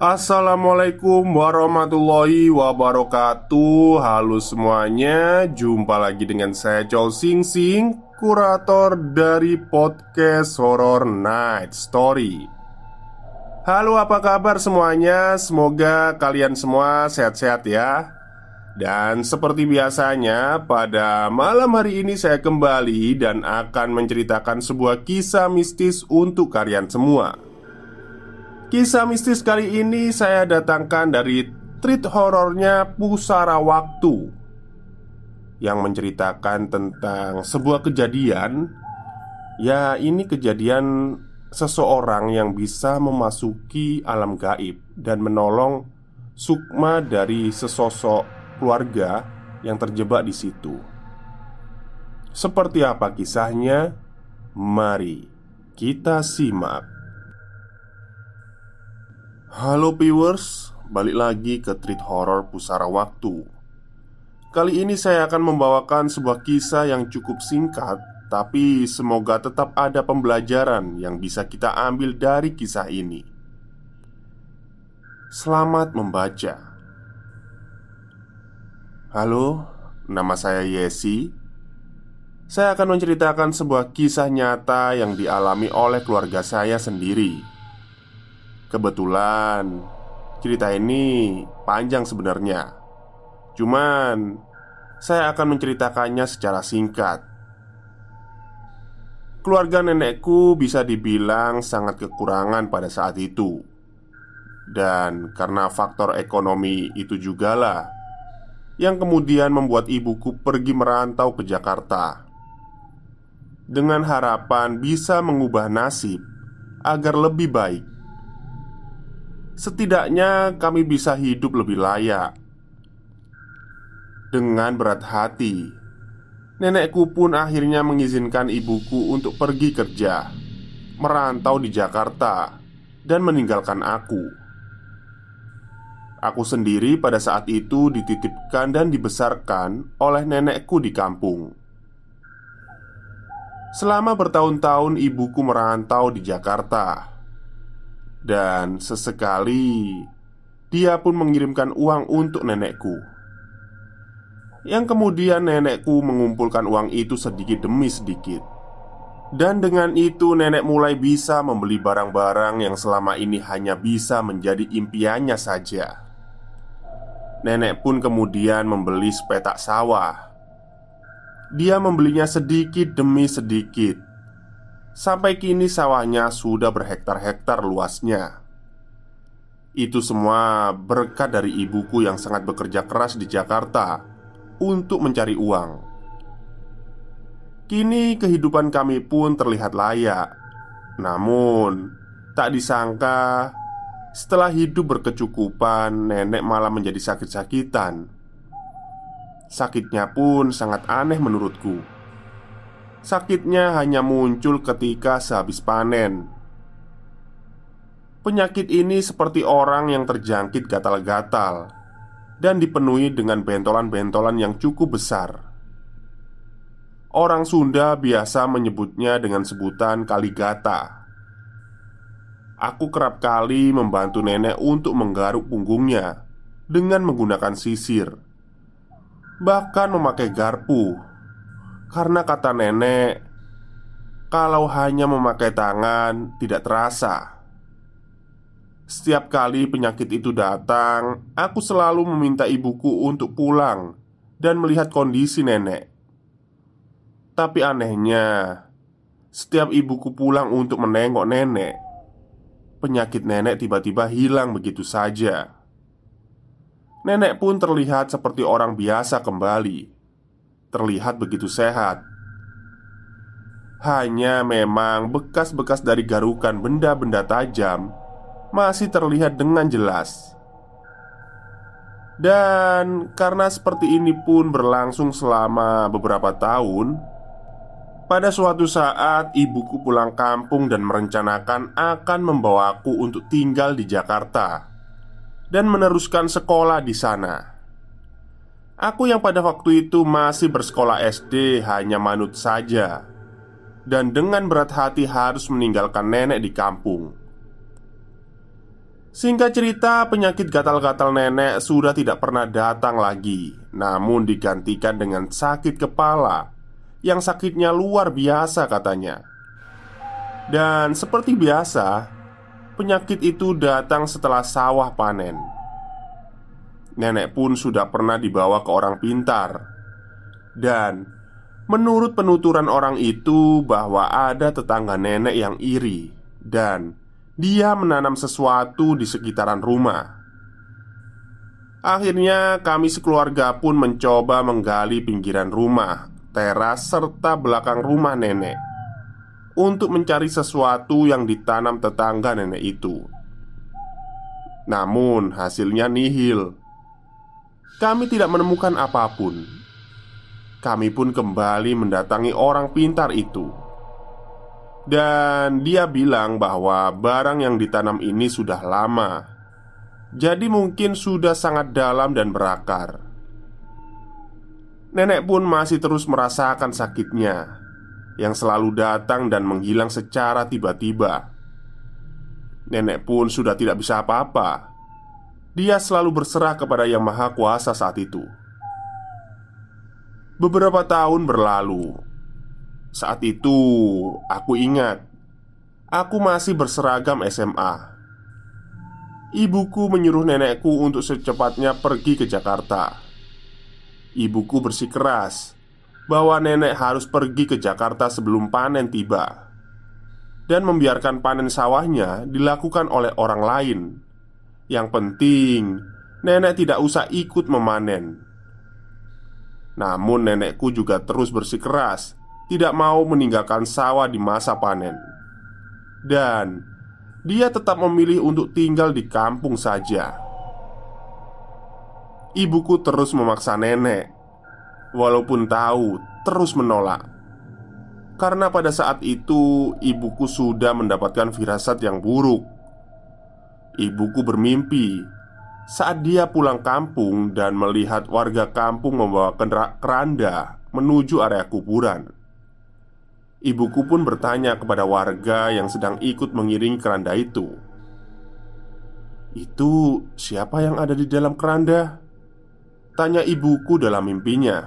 Assalamualaikum warahmatullahi wabarakatuh. Halo semuanya Jumpa lagi dengan saya Chow Sing Sing Kurator dari podcast Horror Night Story. Halo apa kabar semuanya? Semoga kalian semua sehat-sehat ya. Dan seperti biasanya Pada malam hari ini saya kembali Dan akan menceritakan sebuah kisah mistis untuk kalian semua Kisah mistis kali ini saya datangkan dari treat horornya Pusara Waktu Yang menceritakan tentang sebuah kejadian. Ya ini kejadian seseorang yang bisa memasuki alam gaib Dan menolong sukma dari sesosok keluarga yang terjebak di situ. Seperti apa kisahnya? Mari kita simak Halo viewers, balik lagi ke Treat Horror Pusara Waktu. Kali ini saya akan membawakan sebuah kisah yang cukup singkat Tapi semoga tetap ada pembelajaran yang bisa kita ambil dari kisah ini. Selamat membaca. Halo, nama saya Yesi. Saya akan menceritakan sebuah kisah nyata yang dialami oleh keluarga saya sendiri Kebetulan cerita ini panjang sebenarnya. Cuman saya akan menceritakannya secara singkat. Keluarga nenekku bisa dibilang sangat kekurangan pada saat itu. Dan karena faktor ekonomi itu jugalah yang kemudian membuat ibuku pergi merantau ke Jakarta dengan harapan bisa mengubah nasib agar lebih baik Setidaknya kami bisa hidup lebih layak Dengan berat hati. Nenekku pun akhirnya mengizinkan ibuku untuk pergi kerja Merantau di Jakarta Dan meninggalkan aku. Aku sendiri pada saat itu dititipkan dan dibesarkan oleh nenekku di kampung. Selama bertahun-tahun ibuku merantau di Jakarta dan sesekali dia pun mengirimkan uang untuk nenekku. Yang kemudian nenekku mengumpulkan uang itu sedikit demi sedikit. Dan dengan itu nenek mulai bisa membeli barang-barang yang selama ini hanya bisa menjadi impiannya saja. Nenek pun kemudian membeli sepetak sawah. Dia membelinya sedikit demi sedikit Sampai kini sawahnya sudah berhektar-hektar luasnya. Itu semua berkat dari ibuku yang sangat bekerja keras di Jakarta Untuk mencari uang. Kini kehidupan kami pun terlihat layak. Namun Tak disangka Setelah hidup berkecukupan Nenek malah menjadi sakit-sakitan. Sakitnya pun sangat aneh menurutku Sakitnya hanya muncul ketika sehabis panen. Penyakit ini seperti orang yang terjangkit gatal-gatal dan dipenuhi dengan bentolan-bentolan yang cukup besar. Orang Sunda biasa menyebutnya dengan sebutan kaligata. Aku kerap kali membantu nenek untuk menggaruk punggungnya dengan menggunakan sisir, bahkan memakai garpu Karena kata nenek, kalau hanya memakai tangan tidak terasa. Setiap kali penyakit itu datang, aku selalu meminta ibuku untuk pulang dan melihat kondisi nenek. Tapi anehnya, setiap ibuku pulang untuk menengok nenek, penyakit nenek tiba-tiba hilang begitu saja. Nenek pun terlihat seperti orang biasa kembali, terlihat begitu sehat. Hanya memang bekas-bekas dari garukan benda-benda tajam masih terlihat dengan jelas. Dan karena seperti ini pun berlangsung selama beberapa tahun, pada suatu saat ibuku pulang kampung dan merencanakan akan membawaku untuk tinggal di Jakarta dan meneruskan sekolah di sana. Aku yang pada waktu itu masih bersekolah SD hanya manut saja dan dengan berat hati harus meninggalkan nenek di kampung. Singkat cerita, penyakit gatal-gatal nenek sudah tidak pernah datang lagi, namun digantikan dengan sakit kepala yang sakitnya luar biasa katanya. Dan seperti biasa, penyakit itu datang setelah sawah panen. Nenek pun sudah pernah dibawa ke orang pintar, dan menurut penuturan orang itu bahwa ada tetangga nenek yang iri dan dia menanam sesuatu di sekitaran rumah. Akhirnya, kami sekeluarga pun mencoba menggali pinggiran rumah, teras, serta belakang rumah nenek untuk mencari sesuatu yang ditanam tetangga nenek itu. Namun, hasilnya nihil. Kami tidak menemukan apa pun. Kami pun kembali mendatangi orang pintar itu. Dan dia bilang bahwa barang yang ditanam ini sudah lama. Jadi mungkin sudah sangat dalam dan berakar. Nenek pun masih terus merasakan sakitnya Yang selalu datang dan menghilang secara tiba-tiba. Nenek pun sudah tidak bisa apa-apa Dia selalu berserah kepada Yang Maha Kuasa saat itu Beberapa tahun berlalu saat itu, aku ingat aku masih berseragam SMA. Ibuku menyuruh nenekku untuk secepatnya pergi ke Jakarta. Ibuku bersikeras bahwa nenek harus pergi ke Jakarta sebelum panen tiba dan membiarkan panen sawahnya dilakukan oleh orang lain. Yang penting, nenek tidak usah ikut memanen. Namun, nenekku juga terus bersikeras tidak mau meninggalkan sawah di masa panen, dan dia tetap memilih untuk tinggal di kampung saja. Ibuku terus memaksa nenek, walaupun tahu terus menolak, karena pada saat itu ibuku sudah mendapatkan firasat yang buruk. Ibuku bermimpi saat dia pulang kampung dan melihat warga kampung membawa keranda menuju area kuburan. Ibuku pun bertanya kepada warga yang sedang ikut mengiringi keranda itu Itu siapa yang ada di dalam keranda? Tanya ibuku dalam mimpinya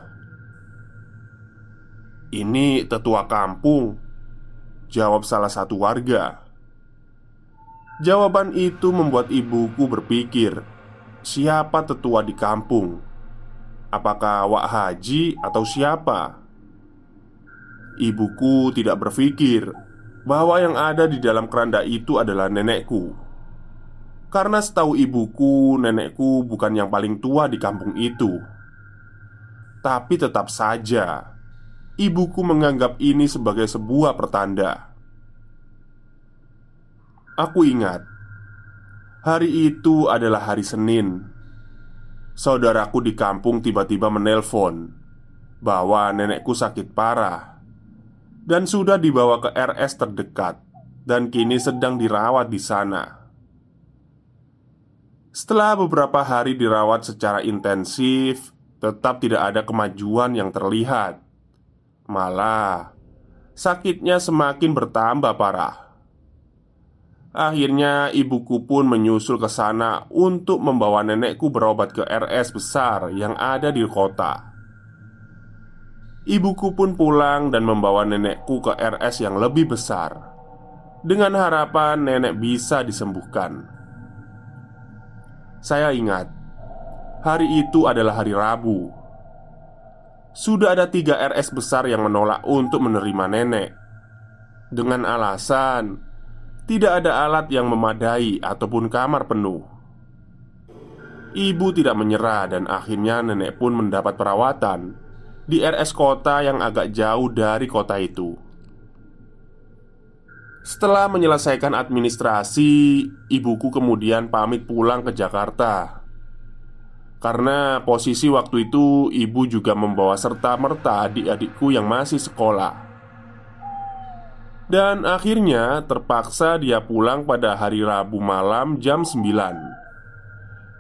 Ini tetua kampung Jawab salah satu warga Jawaban itu membuat ibuku berpikir Siapa tetua di kampung? Apakah Wak Haji atau siapa? Ibuku tidak berpikir bahwa yang ada di dalam keranda itu adalah nenekku. Karena setahu ibuku, nenekku bukan yang paling tua di kampung itu. Tapi tetap saja, ibuku menganggap ini sebagai sebuah pertanda. Aku ingat, hari itu adalah hari Senin. Saudaraku di kampung tiba-tiba menelpon bahwa nenekku sakit parah dan sudah dibawa ke RS terdekat dan kini sedang dirawat di sana. Setelah beberapa hari dirawat secara intensif, tetap tidak ada kemajuan yang terlihat. Malah, sakitnya semakin bertambah parah. Akhirnya, ibuku pun menyusul ke sana untuk membawa nenekku berobat ke RS besar yang ada di kota. Ibuku pun pulang dan membawa nenekku ke RS yang lebih besar. Dengan harapan nenek bisa disembuhkan. Saya ingat Hari itu adalah hari Rabu. Sudah ada tiga RS besar yang menolak untuk menerima nenek. Dengan alasan Tidak ada alat yang memadai ataupun kamar penuh Ibu tidak menyerah dan akhirnya nenek pun mendapat perawatan di RS kota yang agak jauh dari kota itu. Setelah menyelesaikan administrasi, ibuku kemudian pamit pulang ke Jakarta. Karena posisi waktu itu ibu juga membawa serta-merta adik-adikku yang masih sekolah. Dan akhirnya terpaksa dia pulang pada hari Rabu malam jam 9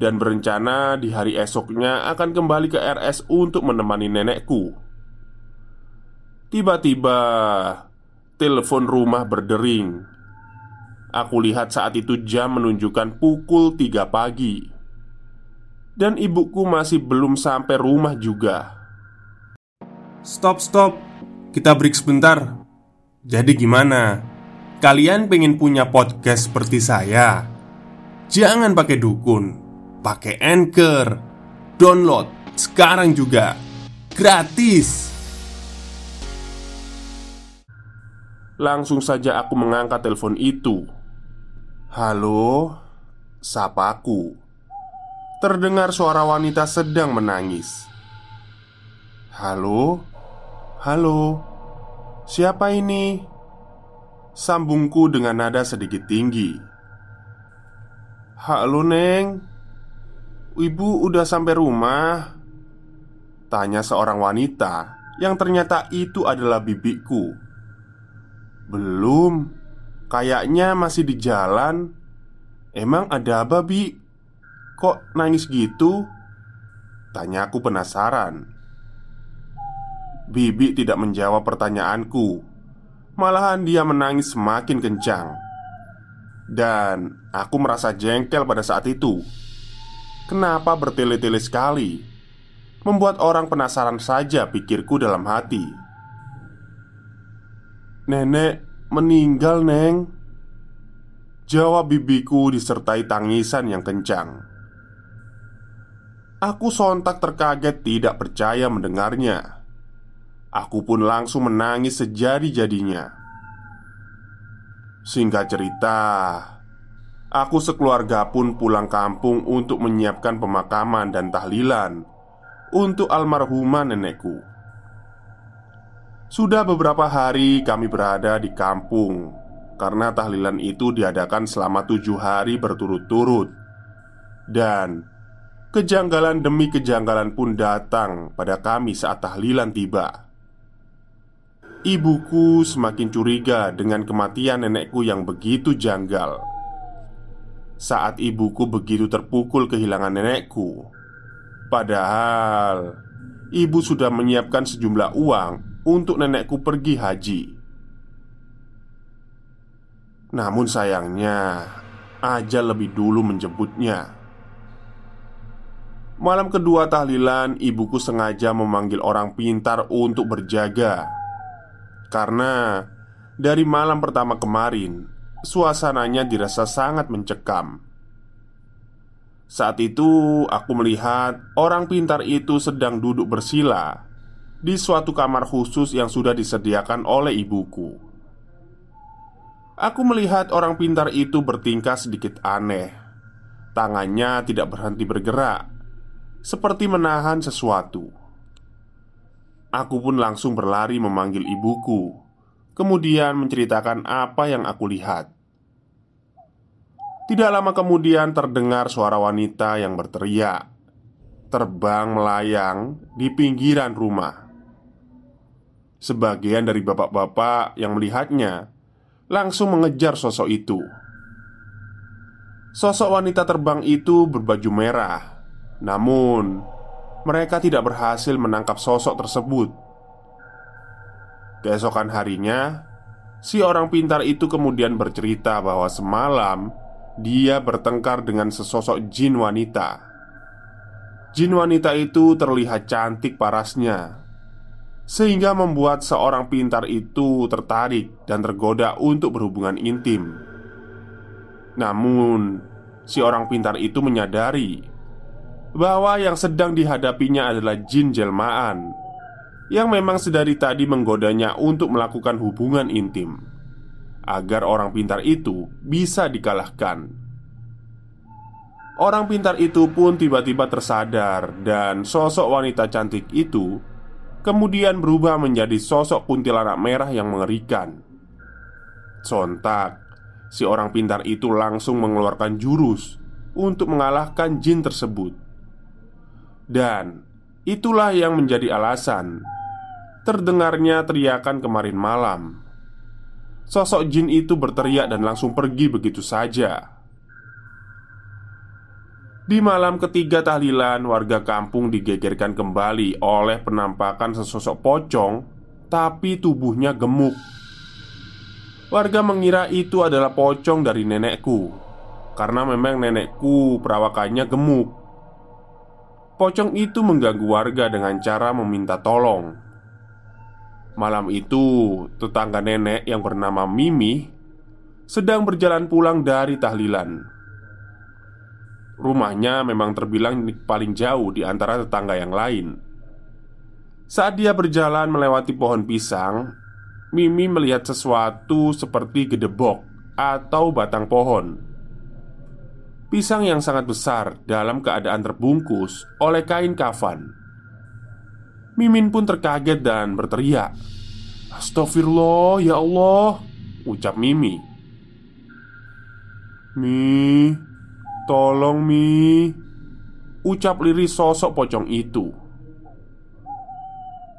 dan berencana di hari esoknya akan kembali ke RS untuk menemani nenekku. Tiba-tiba, telepon rumah berdering. Aku lihat saat itu jam menunjukkan pukul 3 pagi, dan ibuku masih belum sampai rumah juga. Stop, stop, kita break sebentar. Jadi, gimana? Kalian pengen punya podcast seperti saya? Jangan pakai dukun pakai Anchor. Download sekarang juga. Gratis. Langsung saja aku mengangkat telepon itu. Halo, sapaku. Terdengar suara wanita sedang menangis. Halo, halo, siapa ini? Sambungku dengan nada sedikit tinggi. Halo, Neng. Ibu udah sampai rumah? Tanya seorang wanita yang ternyata itu adalah bibiku. Belum, kayaknya masih di jalan. Emang ada apa, Bi? Kok nangis gitu? Tanya aku penasaran. Bibi tidak menjawab pertanyaanku. Malahan dia menangis semakin kencang. Dan aku merasa jengkel pada saat itu Kenapa bertele-tele sekali? Membuat orang penasaran saja pikirku dalam hati Nenek meninggal, Neng Jawab bibiku disertai tangisan yang kencang Aku sontak terkaget tidak percaya mendengarnya Aku pun langsung menangis sejadi-jadinya Singkat cerita, Aku sekeluarga pun pulang kampung untuk menyiapkan pemakaman dan tahlilan untuk almarhumah nenekku. Sudah beberapa hari kami berada di kampung karena tahlilan itu diadakan selama tujuh hari berturut-turut, dan kejanggalan demi kejanggalan pun datang pada kami saat tahlilan tiba. Ibuku semakin curiga dengan kematian nenekku yang begitu janggal saat ibuku begitu terpukul kehilangan nenekku. Padahal ibu sudah menyiapkan sejumlah uang untuk nenekku pergi haji. Namun sayangnya, aja lebih dulu menjemputnya. Malam kedua tahlilan, ibuku sengaja memanggil orang pintar untuk berjaga. Karena dari malam pertama kemarin, Suasananya dirasa sangat mencekam. Saat itu, aku melihat orang pintar itu sedang duduk bersila di suatu kamar khusus yang sudah disediakan oleh ibuku. Aku melihat orang pintar itu bertingkah sedikit aneh. Tangannya tidak berhenti bergerak, seperti menahan sesuatu. Aku pun langsung berlari memanggil ibuku, kemudian menceritakan apa yang aku lihat. Tidak lama kemudian terdengar suara wanita yang berteriak Terbang melayang di pinggiran rumah Sebagian dari bapak-bapak yang melihatnya Langsung mengejar sosok itu Sosok wanita terbang itu berbaju merah Namun Mereka tidak berhasil menangkap sosok tersebut Keesokan harinya Si orang pintar itu kemudian bercerita bahwa semalam dia bertengkar dengan sesosok jin wanita. Jin wanita itu terlihat cantik parasnya. sehingga membuat seorang pintar itu tertarik dan tergoda untuk berhubungan intim. Namun, si orang pintar itu menyadari bahwa yang sedang dihadapinya adalah jin jelmaan yang memang sedari tadi menggodanya untuk melakukan hubungan intim agar orang pintar itu bisa dikalahkan. Orang pintar itu pun tiba-tiba tersadar, dan sosok wanita cantik itu kemudian berubah menjadi sosok kuntilanak merah yang mengerikan. Sontak, si orang pintar itu langsung mengeluarkan jurus untuk mengalahkan jin tersebut, dan itulah yang menjadi alasan terdengarnya teriakan kemarin malam. Sosok jin itu berteriak dan langsung pergi begitu saja. Di malam ketiga tahlilan, warga kampung digegerkan kembali oleh penampakan sesosok pocong, tapi tubuhnya gemuk. Warga mengira itu adalah pocong dari nenekku, karena memang nenekku perawakannya gemuk. Pocong itu mengganggu warga dengan cara meminta tolong. Malam itu, tetangga nenek yang bernama Mimi sedang berjalan pulang dari tahlilan. Rumahnya memang terbilang paling jauh di antara tetangga yang lain. Saat dia berjalan melewati pohon pisang, Mimi melihat sesuatu seperti gedebok atau batang pohon. Pisang yang sangat besar dalam keadaan terbungkus oleh kain kafan. Mimin pun terkaget dan berteriak, "Astagfirullah, ya Allah!" ucap Mimi. "Mi, Tolong Mi Ucap liris sosok pocong itu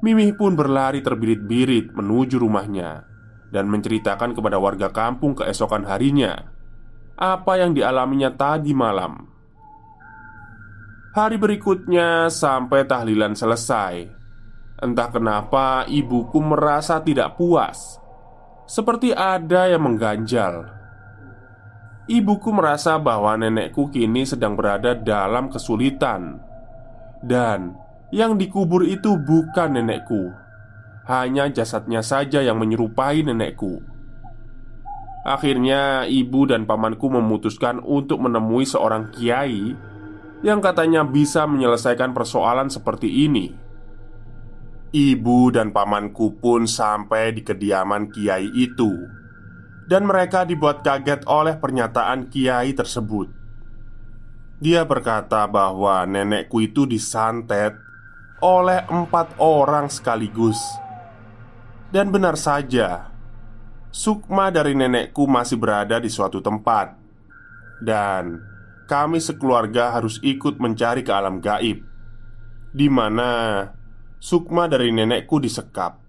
Mimi pun berlari terbirit-birit menuju rumahnya Dan menceritakan kepada warga kampung keesokan harinya Apa yang dialaminya tadi malam. Hari berikutnya sampai tahlilan selesai. Entah kenapa ibuku merasa tidak puas. Seperti ada yang mengganjal. Ibuku merasa bahwa nenekku kini sedang berada dalam kesulitan. Dan yang dikubur itu bukan nenekku. Hanya jasadnya saja yang menyerupai nenekku Akhirnya ibu dan pamanku memutuskan untuk menemui seorang kiai Yang katanya bisa menyelesaikan persoalan seperti ini. Ibu dan pamanku pun sampai di kediaman kiai itu. Dan mereka dibuat kaget oleh pernyataan kiai tersebut. Dia berkata bahwa nenekku itu disantet oleh empat orang sekaligus, dan benar saja, sukma dari nenekku masih berada di suatu tempat, dan kami sekeluarga harus ikut mencari ke alam gaib, di mana sukma dari nenekku disekap.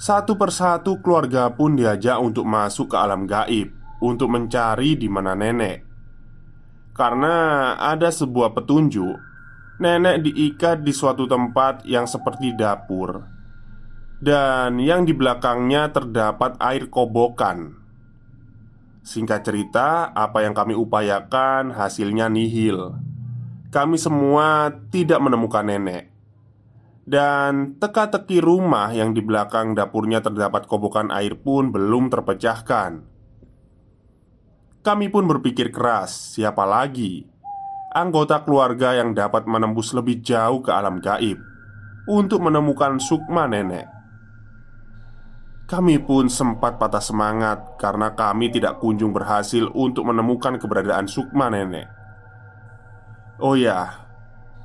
Satu persatu keluarga pun diajak untuk masuk ke alam gaib untuk mencari di mana nenek. Karena ada sebuah petunjuk, nenek diikat di suatu tempat yang seperti dapur, dan yang di belakangnya terdapat air kobokan. Singkat cerita, apa yang kami upayakan hasilnya nihil. Kami semua tidak menemukan nenek. Dan teka-teki rumah yang di belakang dapurnya terdapat kobokan air pun belum terpecahkan Kami pun berpikir keras, siapa lagi Anggota keluarga yang dapat menembus lebih jauh ke alam gaib Untuk menemukan sukma nenek Kami pun sempat patah semangat Karena kami tidak kunjung berhasil untuk menemukan keberadaan sukma nenek Oh ya,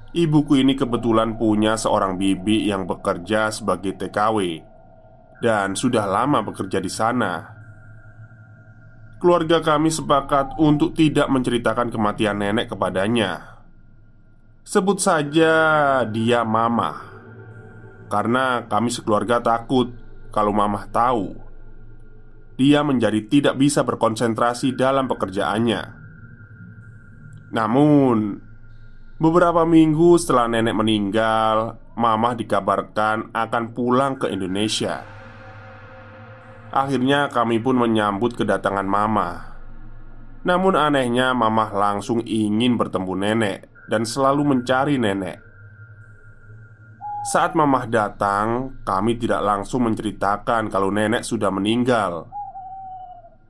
Ibuku ini kebetulan punya seorang bibi yang bekerja sebagai TKW dan sudah lama bekerja di sana. Keluarga kami sepakat untuk tidak menceritakan kematian nenek kepadanya. Sebut saja dia Mama, karena kami sekeluarga takut kalau Mama tahu dia menjadi tidak bisa berkonsentrasi dalam pekerjaannya. Namun, Beberapa minggu setelah nenek meninggal, Mamah dikabarkan akan pulang ke Indonesia. Akhirnya kami pun menyambut kedatangan Mama. Namun anehnya Mamah langsung ingin bertemu nenek dan selalu mencari nenek. Saat mamah datang, kami tidak langsung menceritakan kalau nenek sudah meninggal.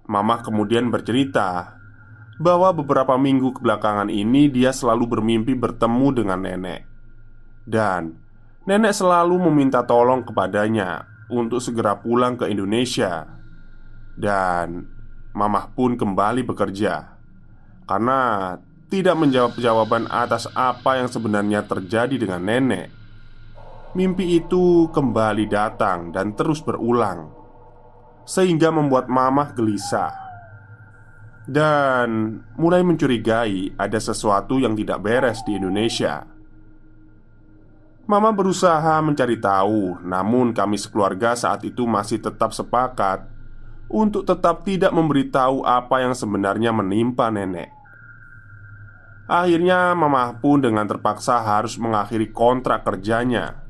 Mamah kemudian bercerita bahwa beberapa minggu kebelakangan ini dia selalu bermimpi bertemu dengan nenek, dan nenek selalu meminta tolong kepadanya untuk segera pulang ke Indonesia. Dan mamah pun kembali bekerja karena tidak menjawab jawaban atas apa yang sebenarnya terjadi dengan nenek. Mimpi itu kembali datang dan terus berulang, sehingga membuat mamah gelisah dan mulai mencurigai ada sesuatu yang tidak beres di Indonesia. Mama berusaha mencari tahu, namun kami sekeluarga saat itu masih tetap sepakat untuk tetap tidak memberitahu apa yang sebenarnya menimpa nenek. Akhirnya, Mama pun dengan terpaksa harus mengakhiri kontrak kerjanya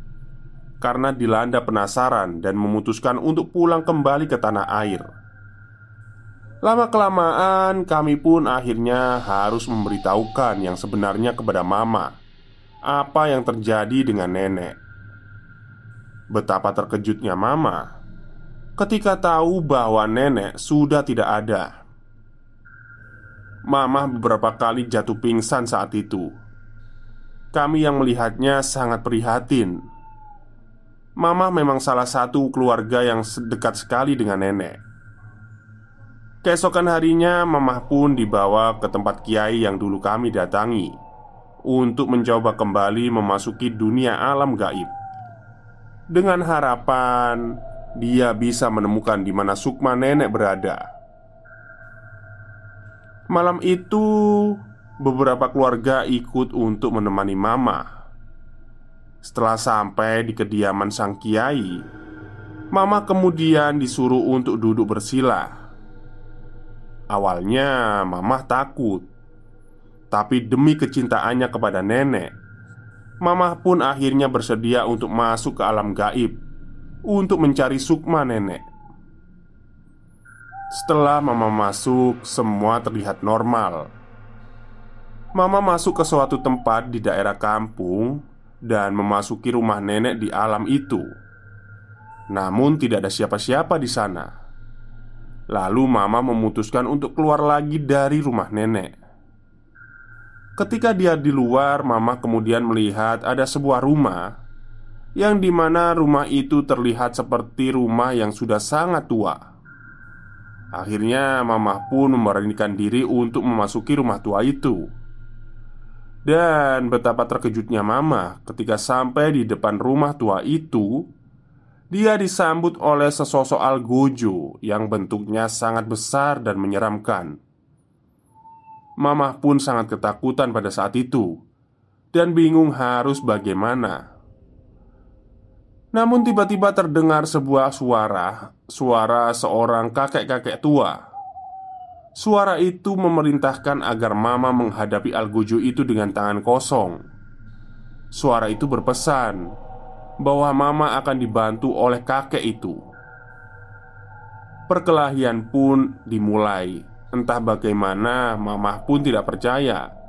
karena dilanda penasaran dan memutuskan untuk pulang kembali ke tanah air. Lama-kelamaan, kami pun akhirnya harus memberitahukan yang sebenarnya kepada Mama apa yang terjadi dengan nenek. Betapa terkejutnya Mama ketika tahu bahwa nenek sudah tidak ada. Mama beberapa kali jatuh pingsan saat itu. Kami yang melihatnya sangat prihatin Mama memang salah satu keluarga yang dekat sekali dengan nenek. Keesokan harinya, Mama pun dibawa ke tempat kiai yang dulu kami datangi untuk mencoba kembali memasuki dunia alam gaib. Dengan harapan dia bisa menemukan di mana Sukma nenek berada. Malam itu, beberapa keluarga ikut untuk menemani Mama setelah sampai di kediaman sang kiai, Mama kemudian disuruh untuk duduk bersila. Awalnya, Mama takut, tapi demi kecintaannya kepada nenek, Mama pun akhirnya bersedia untuk masuk ke alam gaib untuk mencari sukma nenek. Setelah Mama masuk, semua terlihat normal. Mama masuk ke suatu tempat di daerah kampung dan memasuki rumah nenek di alam itu. Namun, tidak ada siapa-siapa di sana. Lalu, Mama memutuskan untuk keluar lagi dari rumah nenek. Ketika dia di luar, Mama kemudian melihat ada sebuah rumah yang di mana rumah itu terlihat seperti rumah yang sudah sangat tua. Akhirnya, Mama pun memberanikan diri untuk memasuki rumah tua itu. Dan betapa terkejutnya Mama ketika sampai di depan rumah tua itu Dia disambut oleh sesosok algojo yang bentuknya sangat besar dan menyeramkan. Mama pun sangat ketakutan pada saat itu Dan bingung harus bagaimana. Namun tiba-tiba terdengar sebuah suara Suara seorang kakek-kakek tua Suara itu memerintahkan agar Mama menghadapi Algojo itu dengan tangan kosong. Suara itu berpesan bahwa Mama akan dibantu oleh kakek itu. Perkelahian pun dimulai. Entah bagaimana, Mama pun tidak percaya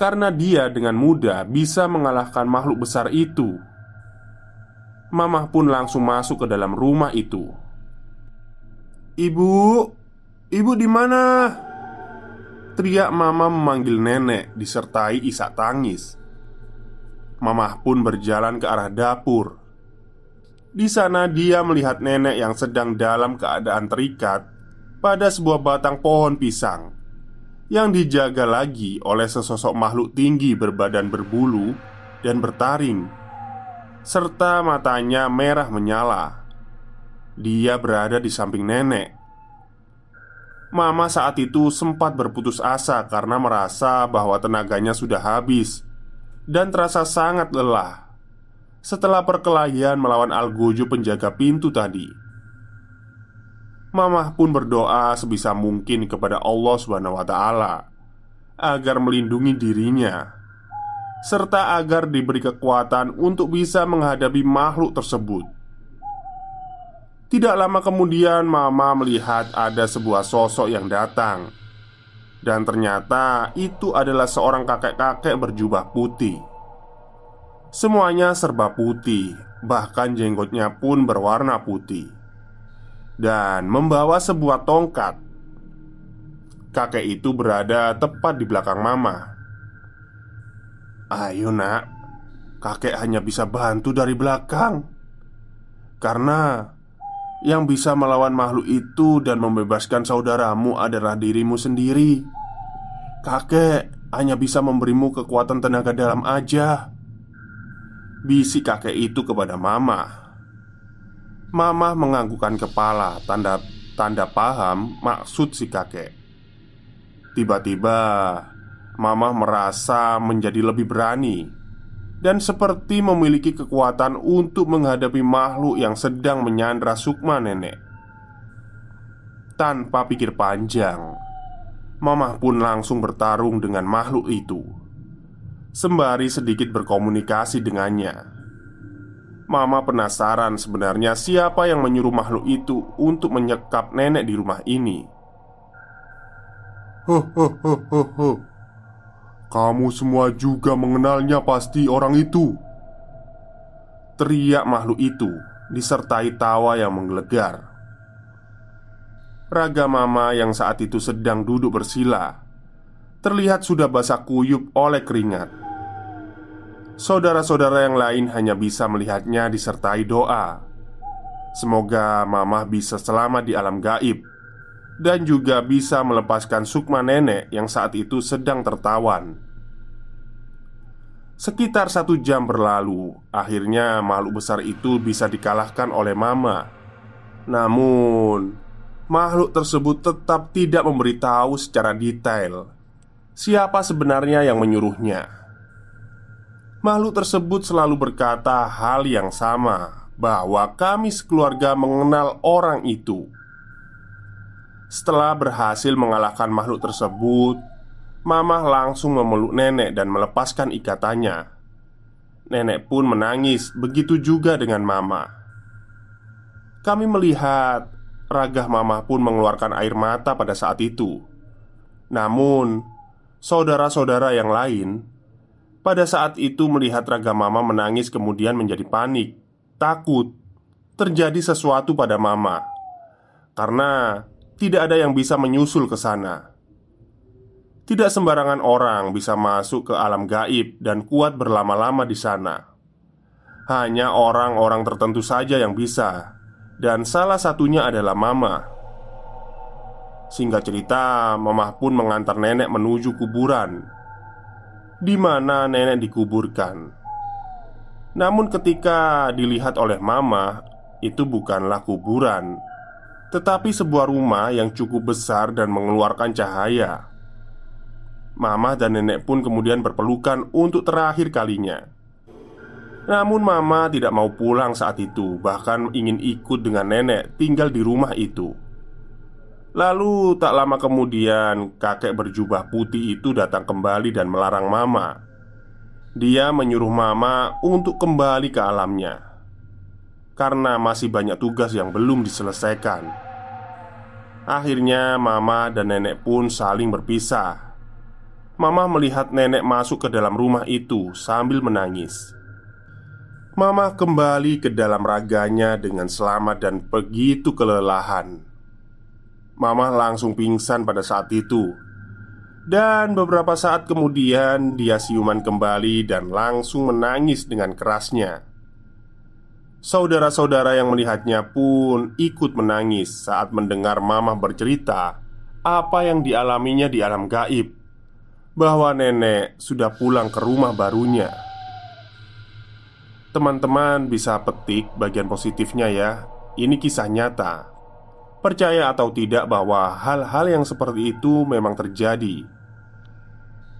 karena dia dengan mudah bisa mengalahkan makhluk besar itu. Mama pun langsung masuk ke dalam rumah itu. Ibu, Ibu di mana? Teriak mama memanggil nenek disertai isak tangis. Mama pun berjalan ke arah dapur. Di sana dia melihat nenek yang sedang dalam keadaan terikat pada sebuah batang pohon pisang yang dijaga lagi oleh sesosok makhluk tinggi berbadan berbulu dan bertaring serta matanya merah menyala. Dia berada di samping nenek Mama saat itu sempat berputus asa karena merasa bahwa tenaganya sudah habis dan terasa sangat lelah setelah perkelahian melawan Algojo penjaga pintu tadi. Mama pun berdoa sebisa mungkin kepada Allah Subhanahu wa taala agar melindungi dirinya serta agar diberi kekuatan untuk bisa menghadapi makhluk tersebut. Tidak lama kemudian, Mama melihat ada sebuah sosok yang datang, dan ternyata itu adalah seorang kakek-kakek berjubah putih. Semuanya serba putih, bahkan jenggotnya pun berwarna putih, dan membawa sebuah tongkat. Kakek itu berada tepat di belakang Mama. "Ayo, Nak, kakek hanya bisa bantu dari belakang karena yang bisa melawan makhluk itu dan membebaskan saudaramu adalah dirimu sendiri. Kakek hanya bisa memberimu kekuatan tenaga dalam aja. Bisik kakek itu kepada Mama. Mama menganggukkan kepala, tanda tanda paham maksud si kakek. Tiba-tiba, Mama merasa menjadi lebih berani dan seperti memiliki kekuatan untuk menghadapi makhluk yang sedang menyandra Sukma nenek. Tanpa pikir panjang, Mamah pun langsung bertarung dengan makhluk itu, sembari sedikit berkomunikasi dengannya. Mama penasaran sebenarnya siapa yang menyuruh makhluk itu untuk menyekap nenek di rumah ini. Ho ho ho ho ho. Kamu semua juga mengenalnya pasti orang itu. Teriak makhluk itu disertai tawa yang menggelegar. Raga mama yang saat itu sedang duduk bersila Terlihat sudah basah kuyup oleh keringat. Saudara-saudara yang lain hanya bisa melihatnya disertai doa. Semoga mamah bisa selamat di alam gaib dan juga bisa melepaskan Sukma nenek yang saat itu sedang tertawan. Sekitar satu jam berlalu, akhirnya makhluk besar itu bisa dikalahkan oleh Mama. Namun, makhluk tersebut tetap tidak memberitahu secara detail siapa sebenarnya yang menyuruhnya. Makhluk tersebut selalu berkata hal yang sama, bahwa kami sekeluarga mengenal orang itu. Setelah berhasil mengalahkan makhluk tersebut, Mamah langsung memeluk nenek dan melepaskan ikatannya. Nenek pun menangis, begitu juga dengan Mama. Kami melihat ragah Mama pun mengeluarkan air mata pada saat itu. Namun, saudara-saudara yang lain pada saat itu melihat ragah Mama menangis kemudian menjadi panik, takut terjadi sesuatu pada Mama karena tidak ada yang bisa menyusul ke sana. Tidak sembarangan orang bisa masuk ke alam gaib dan kuat berlama-lama di sana. Hanya orang-orang tertentu saja yang bisa, dan salah satunya adalah Mama. Singkat cerita, Mama pun mengantar nenek menuju kuburan, di mana nenek dikuburkan. Namun, ketika dilihat oleh Mama, itu bukanlah kuburan, tetapi sebuah rumah yang cukup besar dan mengeluarkan cahaya. Mama dan nenek pun kemudian berpelukan untuk terakhir kalinya. Namun, Mama tidak mau pulang saat itu, bahkan ingin ikut dengan nenek tinggal di rumah itu. Lalu, tak lama kemudian, kakek berjubah putih itu datang kembali dan melarang Mama. Dia menyuruh Mama untuk kembali ke alamnya karena masih banyak tugas yang belum diselesaikan. Akhirnya, Mama dan nenek pun saling berpisah. Mama melihat nenek masuk ke dalam rumah itu sambil menangis. Mama kembali ke dalam raganya dengan selamat dan begitu kelelahan. Mama langsung pingsan pada saat itu, dan beberapa saat kemudian dia siuman kembali dan langsung menangis dengan kerasnya. Saudara-saudara yang melihatnya pun ikut menangis saat mendengar Mama bercerita apa yang dialaminya di alam gaib, bahwa nenek sudah pulang ke rumah barunya. Teman-teman bisa petik bagian positifnya, ya. Ini kisah nyata. Percaya atau tidak, bahwa hal-hal yang seperti itu memang terjadi.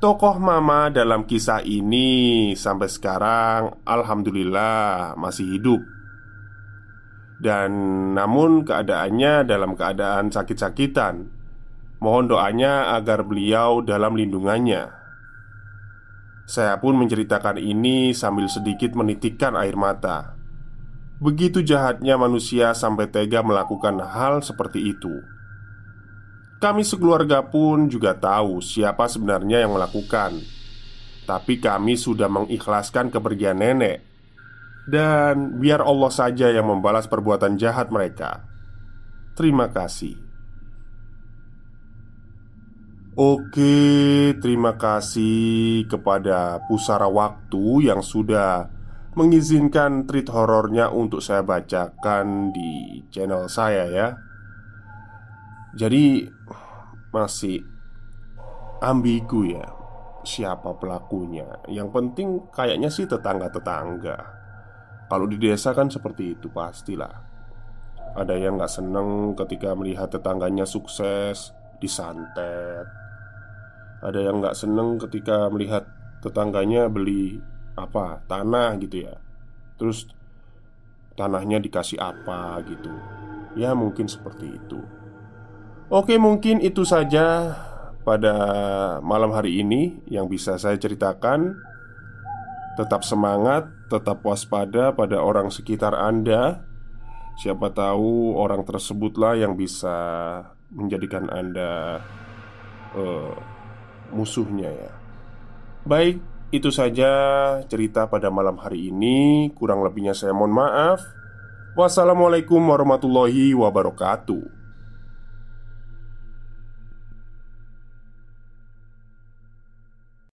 Tokoh Mama dalam kisah ini sampai sekarang alhamdulillah masih hidup. Dan namun keadaannya dalam keadaan sakit-sakitan. Mohon doanya agar beliau dalam lindungannya. Saya pun menceritakan ini sambil sedikit menitikkan air mata. Begitu jahatnya manusia sampai tega melakukan hal seperti itu. Kami sekeluarga pun juga tahu siapa sebenarnya yang melakukan. Tapi kami sudah mengikhlaskan kepergian nenek Dan biar Allah saja yang membalas perbuatan jahat mereka Terima kasih Oke, terima kasih kepada Pusara Waktu yang sudah mengizinkan treat horornya untuk saya bacakan di channel saya ya. Jadi masih ambigu ya siapa pelakunya. Yang penting kayaknya sih tetangga-tetangga. Kalau di desa kan seperti itu pastilah. Ada yang nggak seneng ketika melihat tetangganya sukses disantet. Ada yang nggak seneng ketika melihat tetangganya beli apa tanah gitu ya. Terus tanahnya dikasih apa gitu. Ya mungkin seperti itu. Oke, mungkin itu saja pada malam hari ini yang bisa saya ceritakan. Tetap semangat, tetap waspada pada orang sekitar Anda. Siapa tahu orang tersebutlah yang bisa menjadikan Anda uh, musuhnya ya. Baik, itu saja cerita pada malam hari ini. Kurang lebihnya saya mohon maaf. Wassalamualaikum warahmatullahi wabarakatuh.